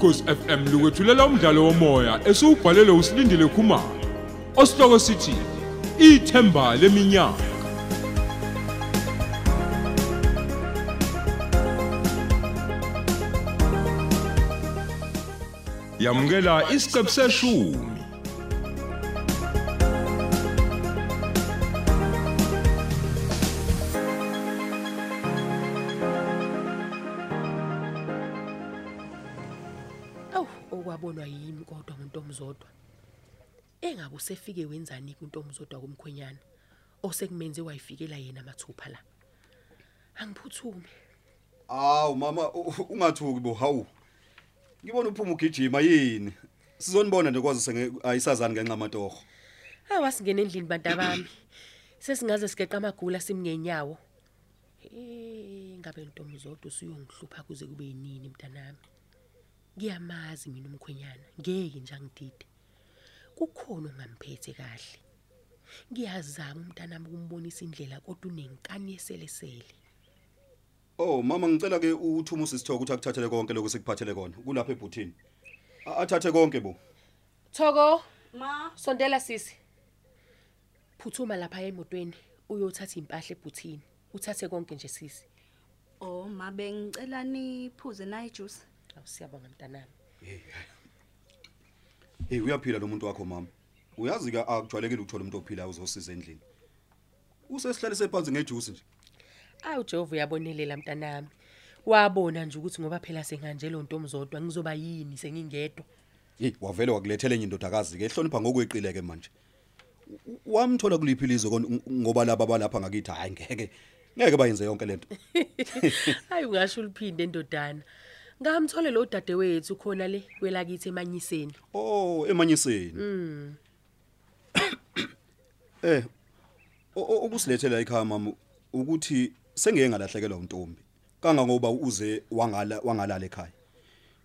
ukhosi FM lukwethulela umdlalo womoya esiubhalelwe usilindile Khumalo osihloko sithi ithemba leminyaka. Yamukela isiqebu seshumi. Ngontomzodwa. Engabe usefike wenzani kuntomzodwa kumkhwenyana osekumenze wayifikela yena mathupha la. Angiphuthume. Awu mama ungathuki bo hawu. Ngibona uphuma ugijima yini? Sizonibona nje kwazi senge ayisazani ngenxa amatoho. Hawa singena endlini bantabami. Sesingaze sigeqa amagula simngenyawo. Eh ngabe ntomzodwa usuyongihlupha kuze kube yinini mntanami. Ngiyamazi mina umkhwenyana, ngeke nje angidide. Kukhona ongamphethe kahle. Ngiyazama umntanami ukumbonisa indlela kodwa unenkani yeselesele. Oh mama ngicela ke uthuma usisithoko ukuthi akuthathele konke lokho sikuphathele kona kulapha ebhuthini. A- Athathe konke bo. Thoko, Ma, sondela sisi. Phuthuma lapha emotweni uyothatha impahla ebhuthini. Uthathe konke nje sisi. oh ma bengicela niphuze nayi juice. Awusiyabonga mntanami. Hey uyaphila lo muntu wakho mama. Uyazi ke akujwayelekile ukuthola umuntu ophila uzosiza endlini. Usesihlaliswe phansi ngejuice nje. Awu Jehova uyabonelela mntanami. Wabona nje ukuthi ngoba phela senganjelo ntomzodwa ngizoba yini sengingedwa. Hey wavele wakulethela enye indodakazi ke ehlonipha ngokweqile ke manje. U- Wamthola kuliphi ilizwe kon- ng- ngoba laba balapha ngakithi hayi ngeke ngeke bayenze yonke lento. Hayi ungasho uliphinde endodana. Ngamthole lo dadewethu khona le kwelakithi emanyiseni. Oh emanyiseni. Mm. Eh okusilethela ekhaya mama ukuthi sengeke ngalahlekelwa untombi. Kangangoba uze wangala wangalala ekhaya.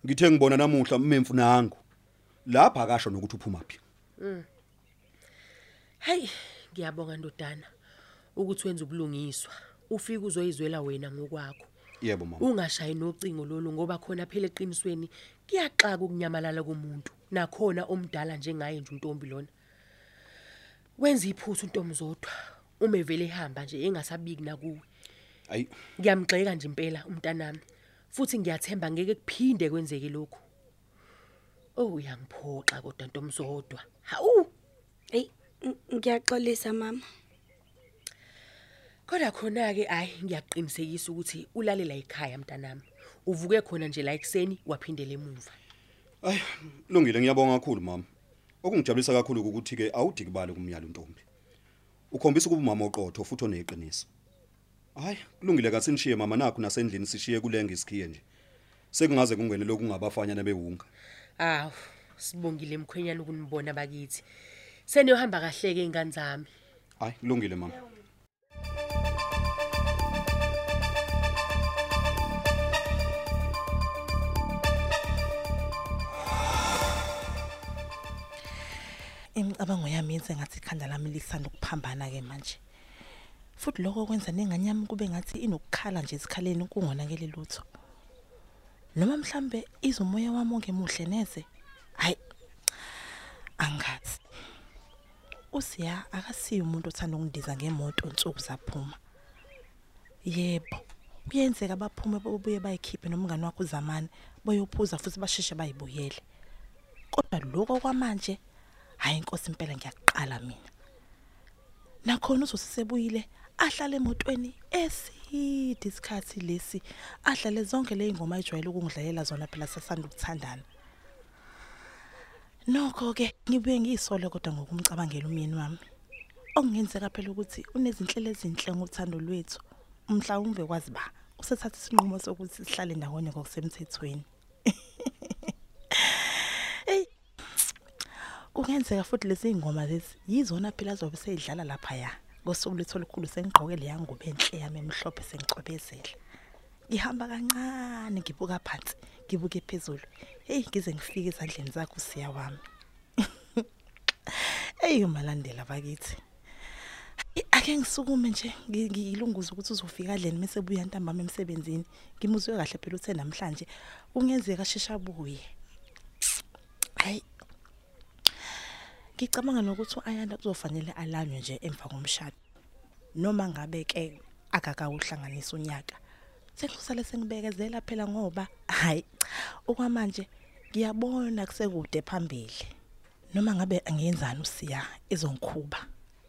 Ngithe ngibona namuhla mmemfu nangu. Lapha akasho nokuthi uphuma phi. Hey, ngiyabonga ndodana ukuthi wenza ubulungiswa. Ufika uzoyizwela wena ngokwakho. Yebo mama. Ungashayi nocingo lolu ngoba khona phela eqinisweni kuyaxaka ukunyamalala komuntu. Nakhona omdala njengaye nje untombi lona. Wenza iphuthu untomzodwa. Uma evele ehamba nje engasabiki nakuwe. Ayi Ngiyamgxeka nje impela umntanami. Futhi ngiyathemba ngeke kuphinde kwenzeke lokho. Oh uyangiphoxa kodwa ntomzodwa. Hawu! Ey, ng- ngiyaxolisa mama. Kodwa khona ke ayi ngiyaqinisekisa ukuthi ulalela ekhaya mntanami. Uvuke khona nje la ekseni waphindela emuva. Ay, lungile ngiyabonga kakhulu mama. Okungijabulisa kakhulu ukuthi ke awudikibali kumyalo untombi. Ukhombisa ukuba umama oqotho futhi oneqiniso. Hayi, kulungile katsinishiye mama nakho nasendlini sishiye kulenge isikhiye nje. Sekungaze kungene lokungabafanyana bewunga. Aw, sibongile emkhwenyana ukunibona bakithi. Seniyohamba kahle ke ingane zami. Hayi, kulungile mama. Imicabango yami yenze ngathi ikhanda lami lisanda ukuphambana ke manje. Futhi lokho kwenza nengane yami kube ngathi inokukhala nje esikhaleni kungonakele lutho noma mhlambe izomoya wami ongemuhle neze hayi angazi. Usiya akasiyo umuntu othanda ukundiza ngemoto insuku zaphuma. Yebo kuyenzeka baphume bobuye bayikhiphe nomngane wakho uzamani boyophuza futhi basheshe bayibuyele. Kodwa lokho kwamanje hayi inkosi impela ngiyaqala mina. Nakhona uzosebuyile ahlale emotweni eside isikhathi lesi ahlale zonke le ingoma ejwayele ukungidlalela zona phela sasanda ukuthandana. Nokho ke ngibuye ngiyisole kodwa ngokumcabangela umyeni wami. Okungenzeka phela ukuthi unezinhlelo ezinhle ngothando lwethu mhlawumbe kwazi ba usethatha isinqumo sokuthi sihlale ndawonye ngokusemthethweni hey kungenzeka futhi lezi ngoma lezi yizona phela azobe seyidlala lapha ya ngosuku lethu olukhulu sengigqoke le yangubo enhle yami emhlophe sengicwebezela ngihamba kancane ngibuka phansi ngibuke phezulu. Hey ngize ngifike ezandleni zakho siya wami. Hey umalandela bakithi. Ake ngisukume nje ngi- ngilunguza ukuthi uzofika adleni mase buya ntambama emsebenzini. Ngimuzwe kahle phela uthe namhlanje ungenzeka shesha abuye hayi ngicabanga nokuthi ayanda kuzofanele alanywe nje emva komshado. Noma ngabe ke akakawuhlanganisa unyaka. Sengizosale sengibekezela phela ngoba hayi okwamanje ngiyabona kusekude phambili. Noma ngabe angiyenzani usiya ezongikhuba?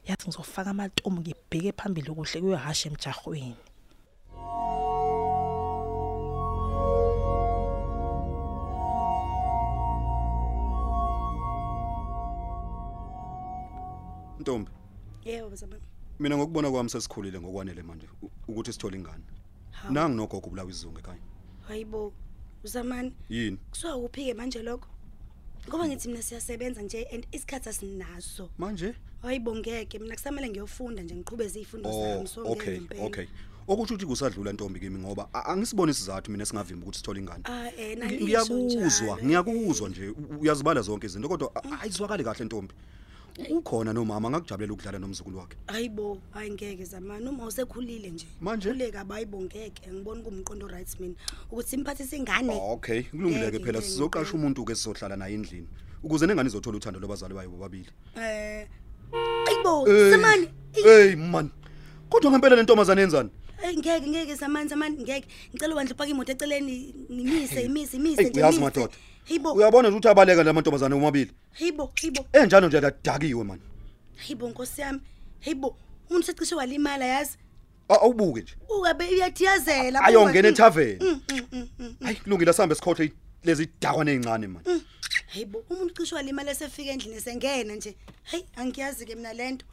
Yathi ngizofaka amatomu ngibheke phambili kuhle kuyohasha emjahweni Ntombi, yebo zamani mina ngokubona kwami sesikhulile ngokwanele manje ukuthi sithole ingane. Nangi nogogo ubulawa izungu ekhaya. hayibo uzamani Yini? kusuka uphike manje lokho ngoba ngithi mina siyasebenza nje and isikhathi asinaso Manje? hayibo ngeke mina kusamele ngiyofunda nje ngiqhubeze izifundo Oh, zami so okay, okay. Okusho ukuthi kusadlula ntombi kimi ngoba angisiboni isizathu mina singavimba ukuthi sithole ingane. ah eh ngiyakuzwa ngiyakuzwa nje uyazibala zonke izinto kodwa a- ayizwakali kahle ntombi ukhona nomama ngakujabulela ukudlala nomzukulu wakhe? Hayibo hayi ngeke zamani uma usekhulile nje. Manje? khuleka bayibo ngeke. Ngibona kumqondo right mina. Ukuthi simphathise ingane Oh, okay. Kulungile ke Ngeke, phela. ngeke, sizoqasha ngeke. umuntu ke sizohlala naye endlini. Ukuze nengane izothola uthando lobazali bayo bobabili. Eh ayibo Eh, zamani hey man. Kodwa ngempela le ntombazane yenzani? Ey ngeke ngeke zamani zamani ngeke. Ngicela ubandla upaka imoto eceleni. Ngimise imise imise Hey, uyazi imise. madoda. Hayibo uyabona nje ukuthi abaleka la mantombazane omabili. Hayibo hayibo enjalo nje ladakiwe man. Hayibo nkosi yami. Hayibo umuntu secishe walimala yazi? A- awubuke nje. Ukabe uyathiyazela ayongena ethaveni. Mm, mm, mm, mm. hayi kulungile sihambe sikhohle lezi dakwane ezincane man. Hayibo umuntu cishe walimala esefika endlini esengena nje. Hayi angiyazi ke mina lento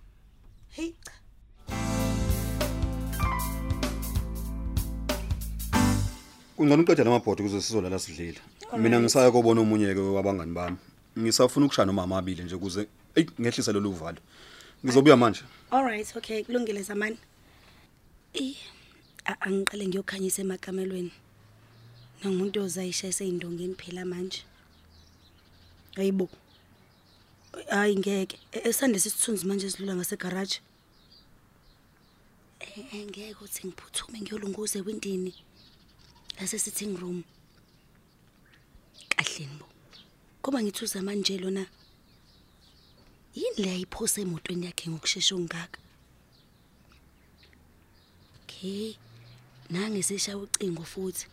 hey cha. Kungcono uqeda lamabhodi ukuze sizolala sidlile. Mina ngisaya kobona omunye ke wabangani bami ngisafuna ukushaya noma amabili nje ukuze ey ngehlise lolu valo ngizobuya manje Alright, okay, kulungile zamani. Eh, a- angiqale ngiyokhanyisa emakamelweni. Nangumuntu ozayisha eseyindongeni phela manje. Hayibo. Hayi ngeke. E- Esande sisithunzi manje sidlula ngase garage. Eh eh, ngeke uthi ngiphuthume ngiyolunguza ewindini. Lase sitting room. Kahleni bo. Kuba ngithuza manje lona yini le ayiphose emotweni yakhe ngokusheshsha ongaka okay nange seshaya ucingo futhi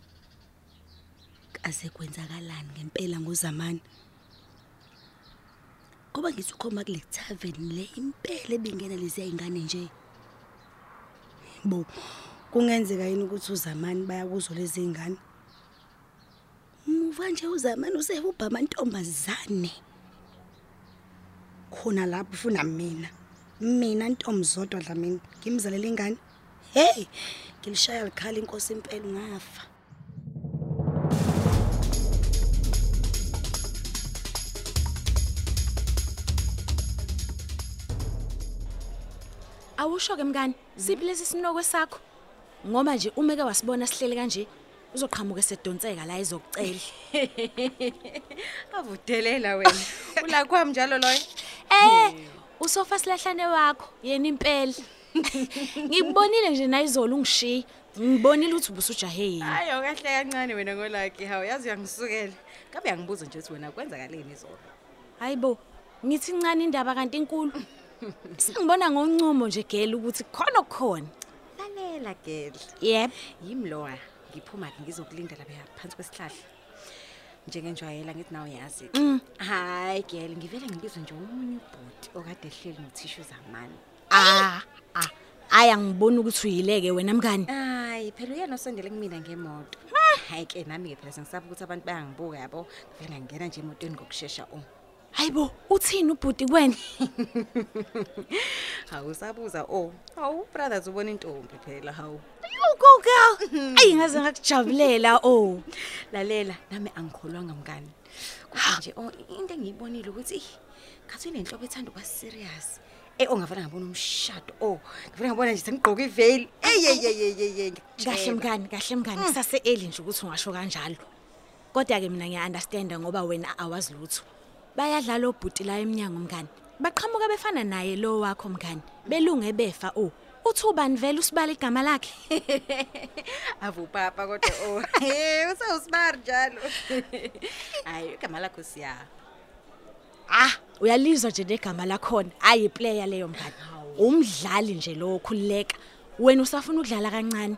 kaze kwenzakalani ngempela ngozamani? Ngoba ngithi ukhoma kule tavern le impela ebingena lezi ingane nje. Bo kungenzeka yini ukuthi uzamani bayakuzwa lezi ingane muva nje uzamani usehubha amantombazane khona lapho ufuna mina. Mina ntombi zodwa dla mina. Ngimzalela ingane. Hey! Ngilishaya likhala inkosi impela ungafa Awusho ke mngani, siphi lesi sinoko sakho? Ngoba nje umeke wasibona sihlele kanje, uzoqhamuka esedonseka la izokucela. Avudelela wena. Ula kwami njalo loyo. Eh, usofa silahlane wakho, yena impela. Ngikubonile nje nayizolo ungishiya. Ngibonile ukuthi ubusujahe yini. Hayo kahle kancane wena ngolaki. Hawu yazi uyangisukela. Kabe yangibuza nje ukuthi wena kwenzakaleni izolo. Hayibo, ngithi incane indaba kanti inkulu. Singibona ngoncumo nje gele ukuthi khona okukhona. Lalela girl. Yep. Yimloa. Ngiphuma ke ngizokulinda lapha phansi kwesihlahla. Njengenjwayela ngithi nawe yazi. Hayi girl, ngivele ngibizwe nje umunye ubhoti okade ehleli nothishu zamani. Ah, ah. Aya ngibona ukuthi uyileke wena mngani. Hayi phela uyena osondele kumina ngemoto. Hayi ke nami ke phela sengisaba ukuthi abantu bayangibuka yabo. Ngivele ngangena nje emotweni ngokusheshsha oh. Hayibo, uthini ubhuti kwena? Hawu sabuza oh. Hawu brothers ubona intombi phela hawu. Ugo girl. Ayi ngaze ngakujabulela oh. Lalela nami angikholwanga mngani. Kodwa nje oh into engiyibonile ukuthi ih khathi unenhlobo ethanda ukuba serious. Eh ongavela ngabona umshado oh ngivela ngabona nje sengigqoka iveil. Ey ey ey ey ey. Kahle mngani, kahle mngani, kusase eli nje ukuthi ungasho kanjalo. Kodwa ke mina ngiya understand ngoba wena awazi lutho. Bayadlala obhuti la eminyango mngani. Baqhamuka befana naye lo wakho mngani. Belunge befa oh. Uthi ubani vele usibala igama lakhe Avu papa kodwa oh. Eh, usawusmart njalo. Hayi, igama lakho siya. ah uyalizwa nje negama lakhona ayi player leyo mngani umdlali nje lo okhululeka wena usafuna ukudlala kancane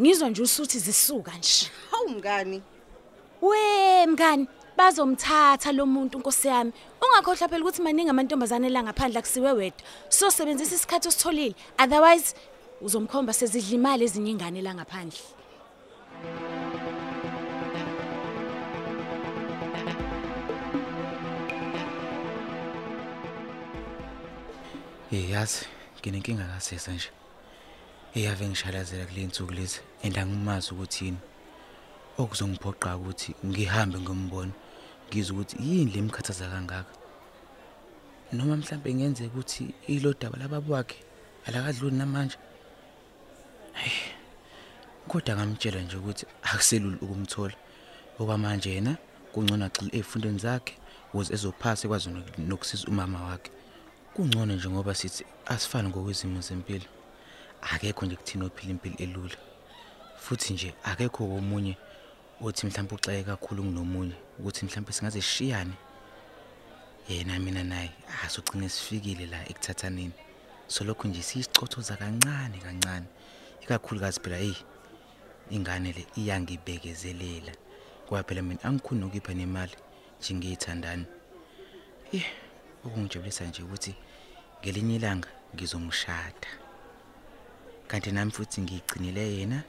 ngizwa nje usuthi zisuka nje Hawu mngani. we mngani bazomthatha lo muntu nkosi yami ungakhohlwa phela ukuthi maningi amantombazane la ngaphandle akusiwe wedwa so sebenzisa isikhathi ositholile otherwise uzomkhomba sezidla imali ezinye ingane la ngaphandle Eh yazi nginenkinga kasesa nje. Eyave ngishalazela kule nsuku lezi and angimazi ukuthi yini. Okuzongiphoqa ukuthi ngihambe ngombona ngizwe ukuthi yini lemkhathaza kangaka. Noma mhlambe ngenzeka ukuthi ilo daba lababo wakhe alakadluli namanje. Hey. Kodwa ngamtshela nje ukuthi akuselula ukumthola. Okwamanje yena kungcono agxile ezifundweni zakhe ukuze ezophasa ekwazi nok- nokusiza umama wakhe. Kungcono nje ngoba sithi asifani ngokwezimo zempilo. Akekho nje kuthina ophila impilo elula. Futhi nje akekho omunye othi mhlawumbe uxeke kakhulu kunomunye ukuthi mhlawumbe singaze sishiyane. Yena mina naye asogcine sifikile la ekuthathaneni. So lokho nje siyicothoza kancane kancane. Ikakhulukazi phela hey ingane le iyangibekezelela. Ngoba phela mina angikhoni ukupha nemali njengeyithandani. Eh okungijabulisa nje ukuthi ngelinye ilanga ngizomshada kanti nami futhi ngiyigcinele yena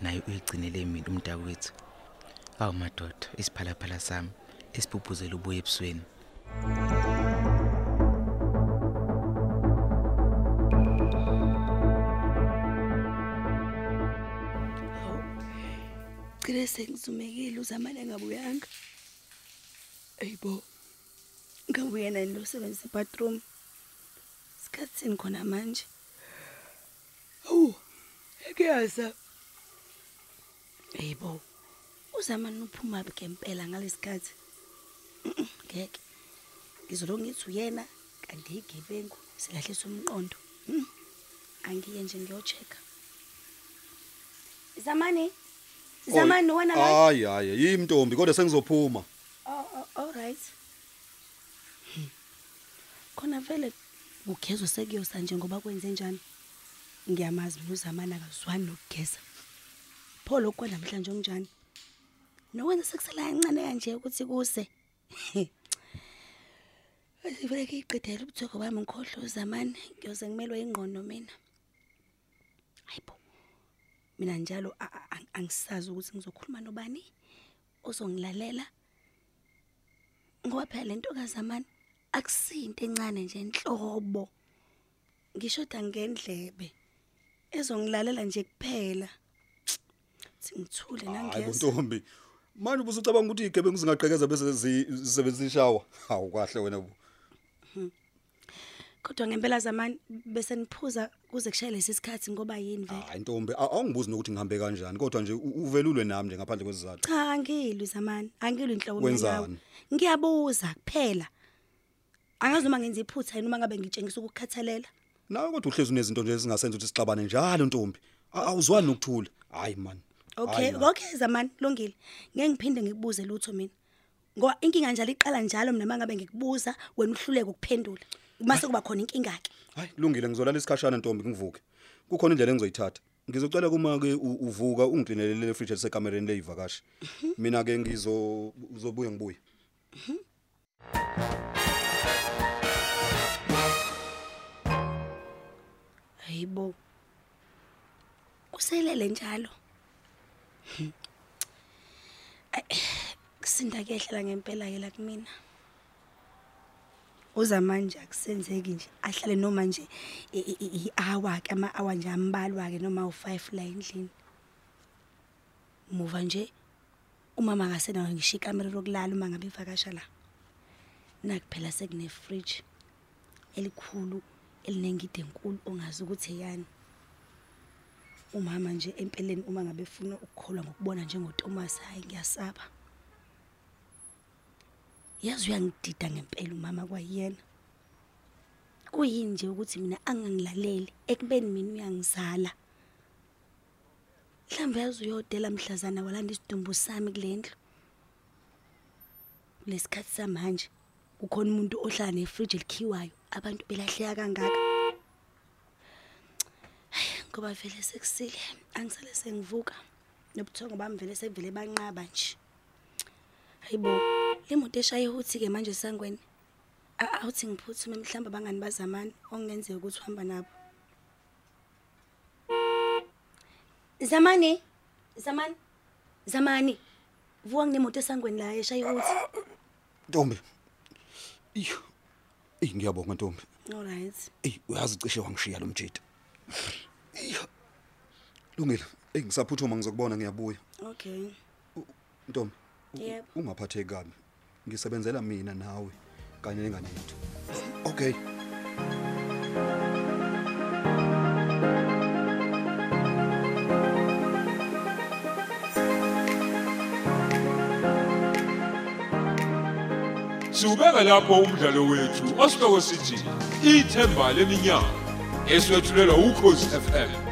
naye uyigcinele mina umntakwethu awu madoda isiphalaphala sami esiphuphuzela ubuye ebusweni Cile sengizumekile uzamane ngabuyanga. Ayibo. Ngabuya nani lo sebenza bathroom. Sikhatsini khona manje. Awu. Ekuyaza. Ayibo. Uzamane uphuma ngempela ngalesikhathi. Mm-mm, Ngeke. Ngizolo ngithi uyena kanti igebengu silahlisa umqondo. Mm. Angiye nje ngiyochecka. Zamani. Zamani wena la. Hayi hayi yimntombi kodwa sengizophuma. Oh, oh, all right. Hmm. Khona vele ugezwe sekuyosa nje ngoba kwenze njani. Ngiyamazi mina uzamana akazwani nokugeza. Pho lokho namhlanje onjani? Nokwenza sekusela kancane kanje ukuthi kuse. Asivele kiqedela ubuthoko bami ngikhohlwa uzamani ngiyoze ngimelwe ingqondo mina. Hayibo. Mina njalo angisazi ukuthi ngizokhuluma nobani ozongilalela. Ngoba phela lento kazamani akusinto encane nje enhlobo. Ngishoda ngendlebe ezongilalela nje kuphela. Singithule Hayi nangeza. ntombi. Manje ubusucabanga ukuthi igebengu zingaqhekeza bese zisebenzisa ishawa. Hawu kahle wena. bu. Kodwa ngempela zamani bese niphuza kuze kushayele isikhathi ngoba yini vele. Hayi ntombi awungibuzi nokuthi ngihambe kanjani kodwa nje uvelulwe nami nje ngaphandle kwesizathu. Cha angilwi zamani, angilwi nawe. Wenzani? Ngiyabuza kuphela. Angazi noma ngenza iphutha yini uma ngabe ngitshengisa ukukhathalela. Nawe kodwa uhlezi unezinto nje ezingasenza ukuthi sixabane njalo ntombi. Awuzwani nokuthula. Hayi man. Okay, Hayi, man. okay zamani, lungile. Ngeke ngiphinde ngikubuze lutho mina. Ngoba inkinga njalo iqala njalo mina mangabe ngikubuza wena uhluleke ukuphendula. Mase kuba khona inkinga ke. Hayi kulungile ngizolala isikhashana ntombi ngivuke. Kukhona indlela engizoyithatha. Ngizocela kuma ke u- uvuka ungiklinelele le fridge lisekamereni leyivakashi. Mina ke ngizo uzobuya ngibuye. Hayibo. Kuselele njalo. Hmm. Ay, Kusinda kehlela ngempela ke la kumina. Uza manje akusenzeki nje ahlale noma nje i- i- i- i-hour ke ama hour nje ambalwa ke noma u5 la endlini. Muva nje umama akasena ngisho ikamera lokulala uma ngabe ivakasha la. Nakuphela sekune fridge elikhulu elinengide enkulu ongazi ukuthi yani umama nje empeleni uma ngabe efuna ukukholwa ngokubona njengoThomas hayi ngiyasaba. Yazi uyangidida ngempela umama kwayena. Kuyini nje ukuthi mina angangilaleli ekubeni mina uyangizala? Mhlambe yazi uyodela mhlazana walanda isidumbu sami kulendlu kulesikhathi samanje kukhona umuntu ohlala nefridge elikhiwayo abantu belahleka kangaka. Hhayi, ngoba vele sekusile angisale sengivuka nobuthongo bami vele sevele banqaba nje hayibo le moto eshaye uthi ke manje sangweni awuthi ngiphuthume mhlawumbe abangani bazamani okungenzeka ukuthi uhamba nabo zamani zamani zamani vuka nginemoto esangweni la eshaye uthi Ntombi. Iyo. Ngiyabonga Ntombi. alright Ey uyazi cishe wangishiya lo mjidi. Iyo. Lungile. Ey ngisaphuthuma ngizokubona ngiyabuya. okay Ntombi. u- Yebo. Ungaphatheki kabi. Ngisebenzela mina nawe kanye nengane yethu. Okay. Siubeka lapho umdlalo wethu osihloko sithi ithemba leminyaka eswetshulelwa ukhozi FM